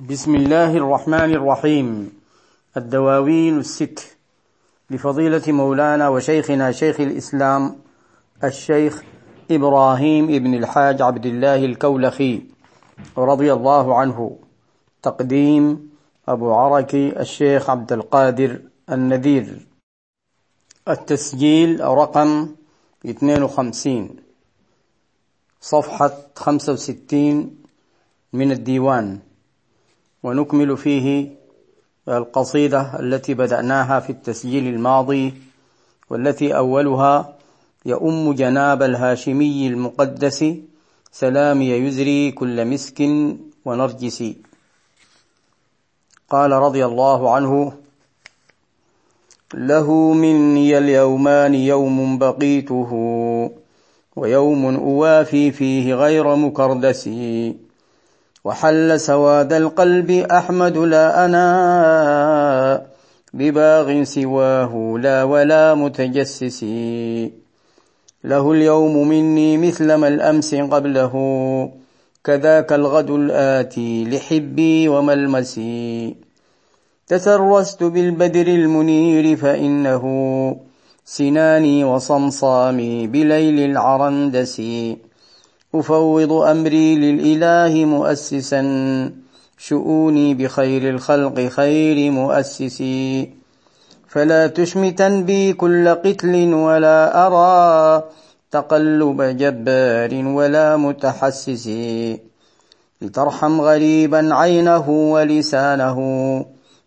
بسم الله الرحمن الرحيم. الدواوين الست لفضيلة مولانا وشيخنا شيخ الإسلام الشيخ إبراهيم ابن الحاج عبد الله الكولخي رضي الله عنه. تقديم أبو عركي الشيخ عبد القادر النذير. التسجيل رقم 52 صفحة 65 من الديوان. ونكمل فيه القصيدة التي بدأناها في التسجيل الماضي والتي أولها يؤم جناب الهاشمي المقدس سلام يزري كل مسك ونرجس. قال رضي الله عنه له مني اليومان يوم بقيته ويوم أوافي فيه غير مكردس. وحل سواد القلب أحمد لا أنا بباغ سواه لا ولا متجسس. له اليوم مني مثل ما الأمس قبله كذاك الغد الآتي لحبي وملمسي تسرست بالبدر المنير فإنه سناني وصمصامي بليل العرندس. أفوض أمري للإله مؤسسا. شؤوني بخير الخلق خير مؤسسي. فلا تشمتن بي كل قتل ولا أرى. تقلب جبار ولا متحسس. لترحم غريبا عينه ولسانه.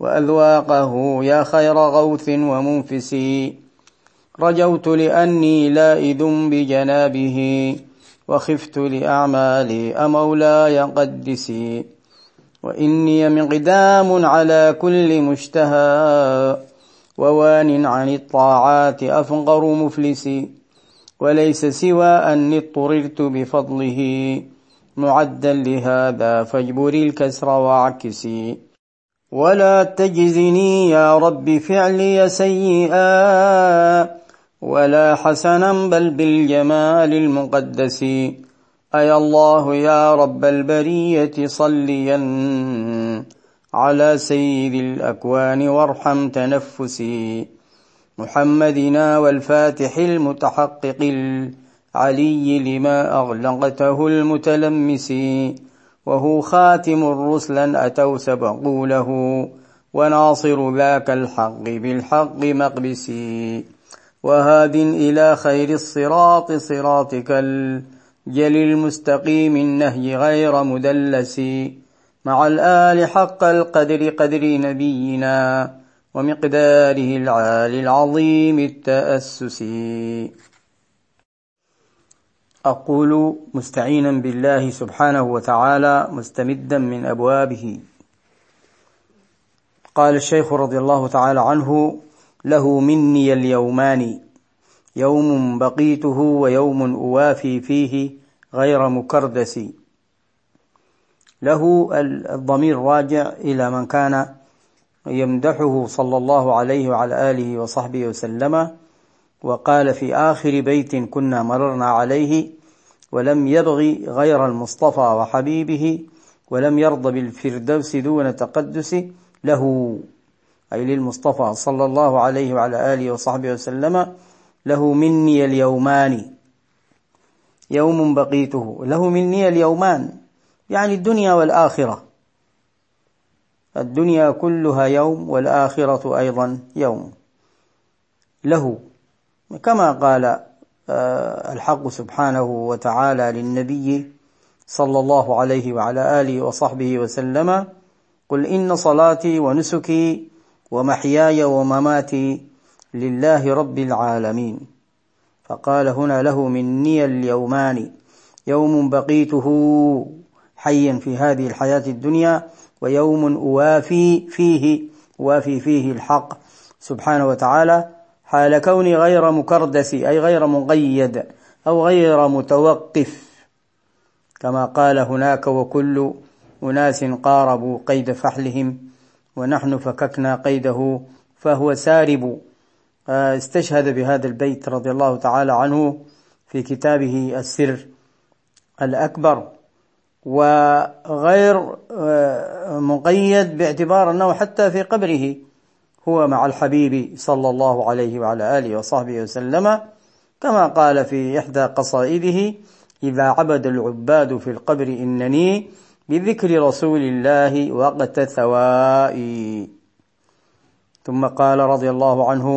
وأذواقه يا خير غوث ومنفس. رجوت لأني لائذ بجنابه. وخفت لأعمالي أمولاي قدسي وإني مقدام على كل مشتهى ووان عن الطاعات أفقر مفلسي وليس سوى أني اضطررت بفضله معدا لهذا فاجبر الكسر واعكسي. ولا تجزني يا رب فعلي سيئا ولا حسنا بل بالجمال المقدس. أي الله يا رب البرية صليا على سيد الأكوان وارحم تنفسي. محمدنا والفاتح المتحقق العلي لما أغلقته المتلمس. وهو خاتم الرسل أتوا سبقوا له. وناصر ذاك الحق بالحق مقبسي. وهاد إلى خير الصراط صراطك الجل المستقيم النهي غير مدلس. مع الآل حق القدر قدر نبينا ومقداره العالي العظيم التأسس. أقول مستعينا بالله سبحانه وتعالى مستمدا من أبوابه. قال الشيخ رضي الله تعالى عنه له مني اليومان. يوم بقيته ويوم أوافي فيه غير مكردس. له الضمير راجع إلى من كان يمدحه صلى الله عليه وعلى آله وصحبه وسلم وقال في آخر بيت كنا مررنا عليه ولم يبغي غير المصطفى وحبيبه ولم يرض بالفردوس دون تقدس له. أي للمصطفى صلى الله عليه وعلى آله وصحبه وسلم له مني اليومان. يوم بقيته له مني اليومان. يعني الدنيا والآخرة. الدنيا كلها يوم والآخرة أيضا يوم. له. كما قال آه، الحق سبحانه وتعالى للنبي صلى الله عليه وعلى آله وصحبه وسلم قل إن صلاتي ونسكي ومحياي ومماتي لله رب العالمين. فقال هنا له مني اليومان يوم بقيته حيا في هذه الحياة الدنيا ويوم أوافي فيه أوافي فيه الحق سبحانه وتعالى حال كوني غير مكردس أي غير مقيد أو غير متوقف. كما قال هناك وكل أناس قاربوا قيد فحلهم. ونحن فككنا قيده فهو سارب. آه، استشهد بهذا البيت رضي الله تعالى عنه في كتابه السر الأكبر. وغير آه، مقيد باعتبار أنه حتى في قبره هو مع الحبيب صلى الله عليه وعلى آله وصحبه وسلم. كما قال في إحدى قصائده إذا عبد العباد في القبر إنني بذكر رسول الله وقت ثوائي. ثم قال رضي الله عنه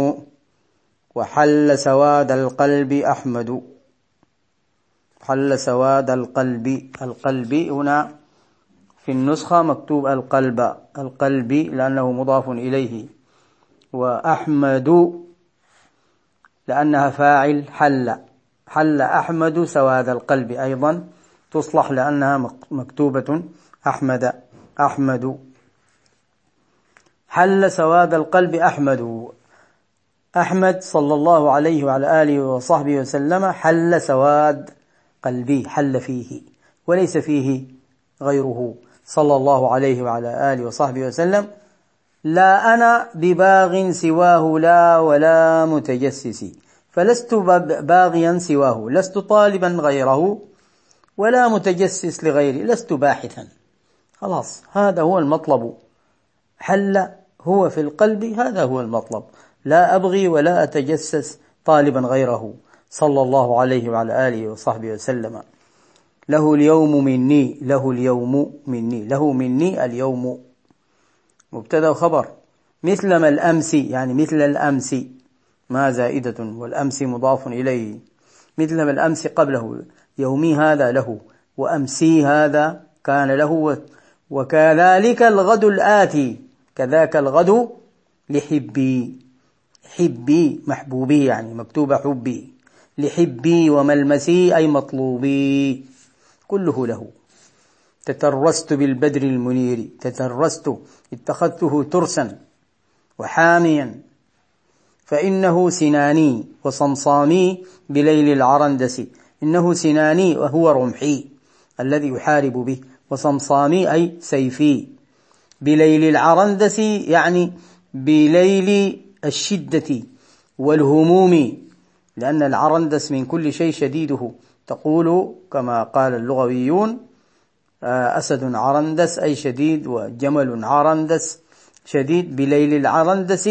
وحل سواد القلب أحمد. حل سواد القلب القلب هنا في النسخة مكتوب القلب القلب لأنه مضاف إليه. وأحمد لأنها فاعل حل حل أحمد سواد القلب أيضا. تصلح لأنها مكتوبة. أحمد أحمد. حل سواد القلب أحمد. أحمد صلى الله عليه وعلى آله وصحبه وسلم حل سواد قلبي حل فيه وليس فيه غيره. صلى الله عليه وعلى آله وصحبه وسلم. لا أنا بباغ سواه لا ولا متجسس. فلست باغيا سواه لست طالبا غيره. ولا متجسس لغيره لست باحثا. خلاص هذا هو المطلب. حل هو في القلب هذا هو المطلب. لا أبغي ولا أتجسس طالبا غيره. صلى الله عليه وعلى آله وصحبه وسلم. له اليوم مني له اليوم مني له مني اليوم. مبتدا وخبر. مثل ما الأمس يعني مثل الأمس. ما زائدة والأمس مضاف إليه. مثل ما الأمس قبله. يومي هذا له وأمسي هذا كان له وكذلك الغد الآتي كذاك الغد لحبي. حبي محبوبي يعني مكتوب حبي. لحبي وملمسي أي مطلوبي. كله له. تترست بالبدر المنير تترست اتخذته ترسا وحاميا. فإنه سناني وصمصامي بليل العرندس. إنه سناني وهو رمحي الذي يحارب به وصمصامي أي سيفي. بليل العرندس يعني بليل الشدة والهموم لأن العرندس من كل شيء شديده. تقول كما قال اللغويون آه، أسد عرندس أي شديد وجمل عرندس شديد. بليل العرندس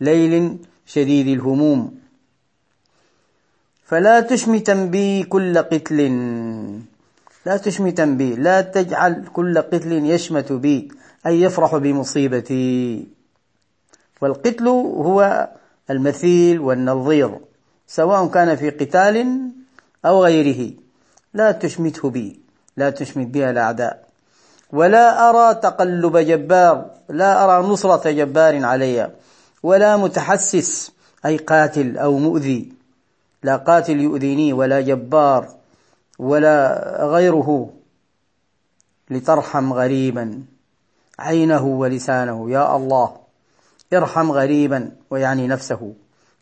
ليل شديد الهموم. فلا تشمتا بي كل قتل. لا تشمتا بي لا تجعل كل قتل يشمت بي أي يفرح بمصيبتي. والقتل هو المثيل والنظير سواء كان في قتال أو غيره. لا تشمته بي لا تشمت بها الأعداء. ولا أرى تقلب جبار لا أرى نصرة جبار علي. ولا متحسس أي قاتل أو مؤذي. لا قاتل يؤذيني ولا جبار ولا غيره لترحم غريبا. عينه ولسانه يا الله ارحم غريبا ويعني نفسه.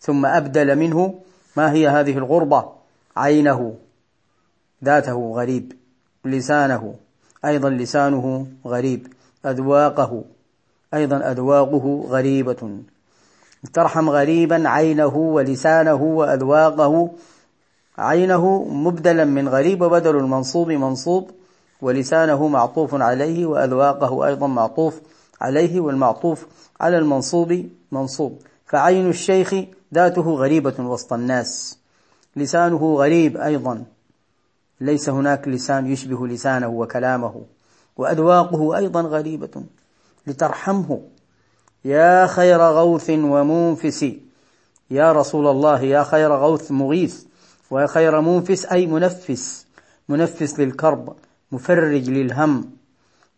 ثم أبدل منه ما هي هذه الغربة؟ عينه ذاته غريب لسانه. أيضا لسانه غريب أذواقه. أيضا أذواقه غريبة. ترحم غريبا عينه ولسانه وأذواقه. عينه مبدلا من غريب وبدل المنصوب منصوب ولسانه معطوف عليه وأذواقه أيضا معطوف عليه والمعطوف على المنصوب منصوب. فعين الشيخ ذاته غريبة وسط الناس. لسانه غريب أيضا. ليس هناك لسان يشبه لسانه وكلامه وأذواقه أيضا غريبة. لترحمه يا خير غوث ومنفس. يا رسول الله يا خير غوث مغيث. ويا خير منفس أي منفس. منفس للكرب مفرج للهم.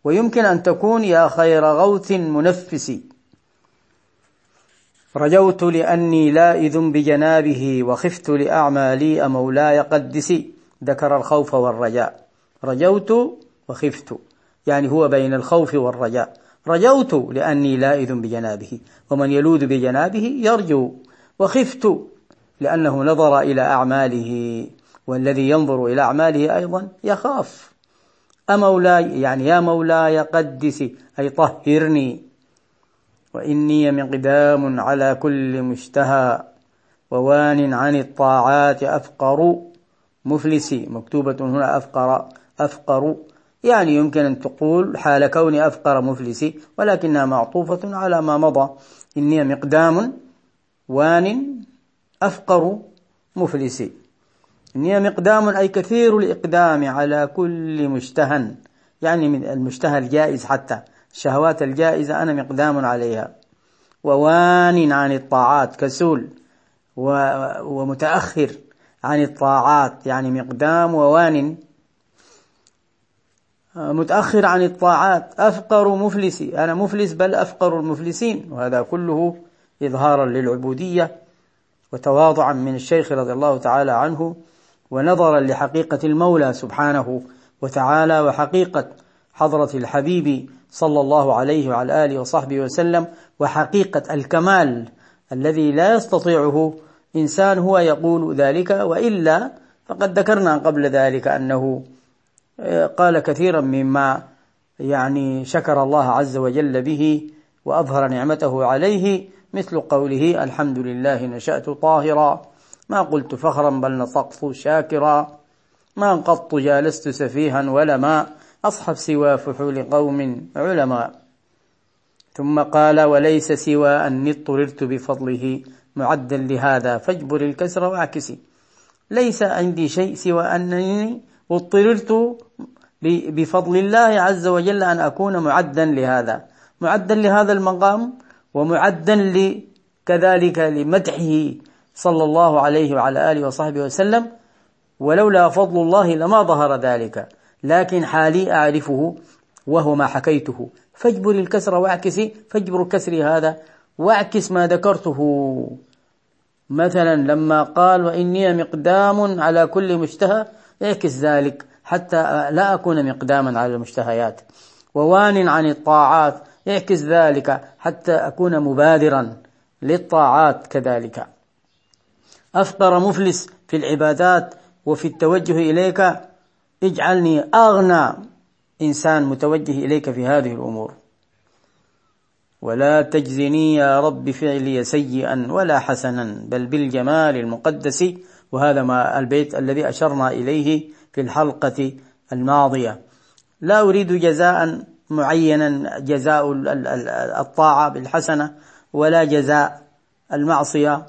ويمكن أن تكون يا خير غوث منفس. رجوت لأني لائذ بجنابه وخفت لأعمالي مولاي قدسي ذكر الخوف والرجاء. رجوت وخفت يعني هو بين الخوف والرجاء. رجوت لأني لائذ بجنابه ومن يلوذ بجنابه يرجو وخفت لأنه نظر إلى أعماله والذي ينظر إلى أعماله أيضا يخاف. أمولاي يعني يا مولاي قدسي أي طهرني وإني مقدام على كل مشتهى ووان عن الطاعات أفقر مفلسي مكتوبة هنا أفقر أفقر يعني يمكن أن تقول حال كوني أفقر مفلسي ولكنها معطوفة على ما مضى. إني مقدام وان أفقر مفلسي. إني مقدام أي كثير الإقدام على كل مشتهى يعني من المشتهى الجائز حتى الشهوات الجائزة أنا مقدام عليها. ووان عن الطاعات كسول ومتأخر عن الطاعات يعني مقدام ووان متأخر عن الطاعات. أفقر مفلسي. أنا مفلس بل أفقر المفلسين. وهذا كله إظهارا للعبودية وتواضعا من الشيخ رضي الله تعالى عنه ونظرا لحقيقة المولى سبحانه وتعالى وحقيقة حضرة الحبيب صلى الله عليه وعلى آله وصحبه وسلم وحقيقة الكمال الذي لا يستطيعه إنسان هو يقول ذلك وإلا فقد ذكرنا قبل ذلك أنه قال كثيرا مما يعني شكر الله عز وجل به وأظهر نعمته عليه مثل قوله الحمد لله نشأت طاهرا ما قلت فخرا بل نطقت شاكرا ما قط جالست سفيها ولا ما أصحب سوى فحول قوم علماء ثم قال وليس سوى أني اضطررت بفضله معدا لهذا فاجبر الكسر واعكسي. ليس عندي شيء سوى أنني اضطررت بفضل الله عز وجل أن أكون معدا لهذا. معدا لهذا المقام ومعدا كذلك لمدحه صلى الله عليه وعلى آله وصحبه وسلم. ولولا فضل الله لما ظهر ذلك. لكن حالي أعرفه وهو ما حكيته. فاجبر الكسر واعكسي فاجبر الكسر هذا واعكس ما ذكرته. مثلا لما قال وإني مقدام على كل مشتهى اعكس ذلك حتى لا أكون مقداما على المشتهيات. ووان عن الطاعات اعكس ذلك حتى أكون مبادرا للطاعات كذلك. أفقر مفلس في العبادات وفي التوجه إليك اجعلني أغنى إنسان متوجه إليك في هذه الأمور. ولا تجزني يا رب فعلي سيئا ولا حسنا بل بالجمال المقدس وهذا ما البيت الذي أشرنا إليه في الحلقة الماضية. لا أريد جزاء معينا جزاء الطاعة بالحسنة ولا جزاء المعصية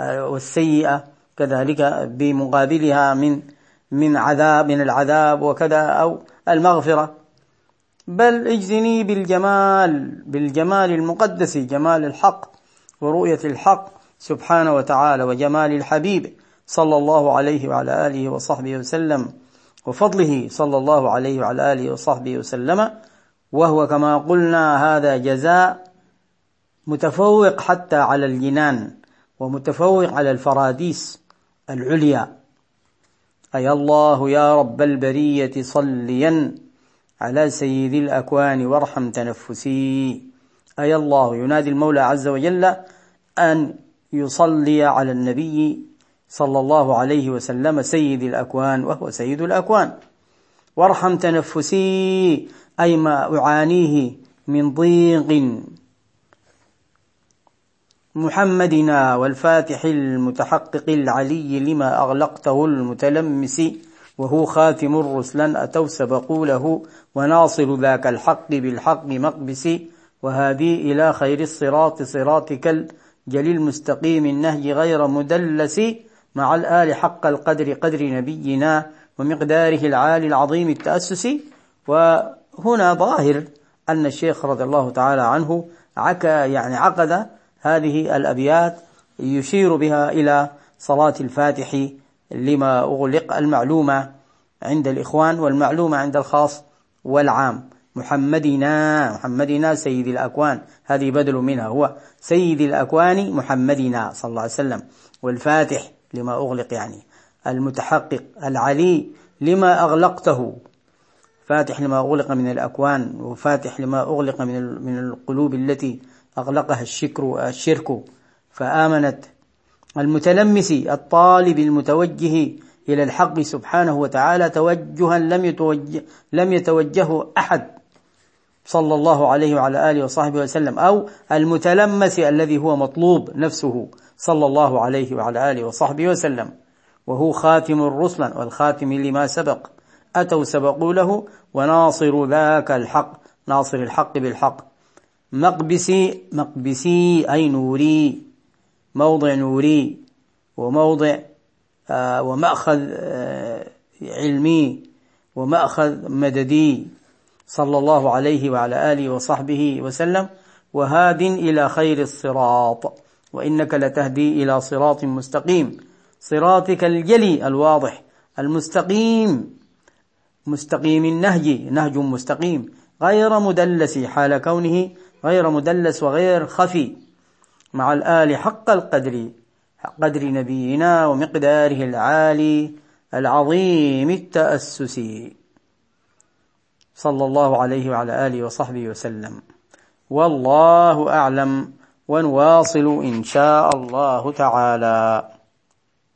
والسيئة كذلك بمقابلها من من عذاب من العذاب وكذا أو المغفرة. بل اجزني بالجمال بالجمال المقدس جمال الحق ورؤية الحق سبحانه وتعالى وجمال الحبيب. صلى الله عليه وعلى آله وصحبه وسلم وفضله صلى الله عليه وعلى آله وصحبه وسلم وهو كما قلنا هذا جزاء متفوق حتى على الجنان ومتفوق على الفراديس العليا. أي الله يا رب البرية صليا على سيد الأكوان وارحم تنفسي. أي الله ينادي المولى عز وجل أن يصلي على النبي صلى الله عليه وسلم سيد الأكوان وهو سيد الأكوان. وارحم تنفسي أي ما أعانيه من ضيق. محمدنا والفاتح المتحقق العلي لما أغلقته المتلمس وهو خاتم الرسل أتوا سبقوا له وناصر ذاك الحق بالحق مقبس. وهادي إلى خير الصراط صراطك الجليل المستقيم النهج غير مدلس. مع الآل حق القدر قدر نبينا ومقداره العالي العظيم التأسس. وهنا ظاهر أن الشيخ رضي الله تعالى عنه عكا يعني عقد هذه الأبيات يشير بها إلى صلاة الفاتح لما أغلق المعلومة عند الإخوان والمعلومة عند الخاص والعام. محمدنا محمدنا سيد الأكوان. هذه بدل منها هو سيد الأكوان محمدنا صلى الله عليه وسلم. والفاتح لما أغلق يعني. المتحقق العلي لما أغلقته. فاتح لما أغلق من الأكوان وفاتح لما أغلق من من القلوب التي أغلقها الشكر الشرك. فآمنت المتلمس الطالب المتوجه إلى الحق سبحانه وتعالى توجها لم يتوجه لم يتوجه أحد. صلى الله عليه وعلى آله وصحبه وسلم أو المتلمس الذي هو مطلوب نفسه صلى الله عليه وعلى آله وصحبه وسلم. وهو خاتم الرسل والخاتم لما سبق. أتوا سبقوا له وناصر ذاك الحق ناصر الحق بالحق. مقبسي مقبسي أي نوري موضع نوري وموضع آه ومأخذ آه علمي ومأخذ مددي. صلى الله عليه وعلى آله وصحبه وسلم وهاد إلى خير الصراط. وإنك لتهدي إلى صراط مستقيم. صراطك الجلي الواضح المستقيم. مستقيم النهج نهج مستقيم. غير مدلس حال كونه غير مدلس وغير خفي. مع الآل حق القدر قدر نبينا ومقداره العالي العظيم التأسس. صلى الله عليه وعلى آله وصحبه وسلم. والله أعلم ونواصل إن شاء الله تعالى.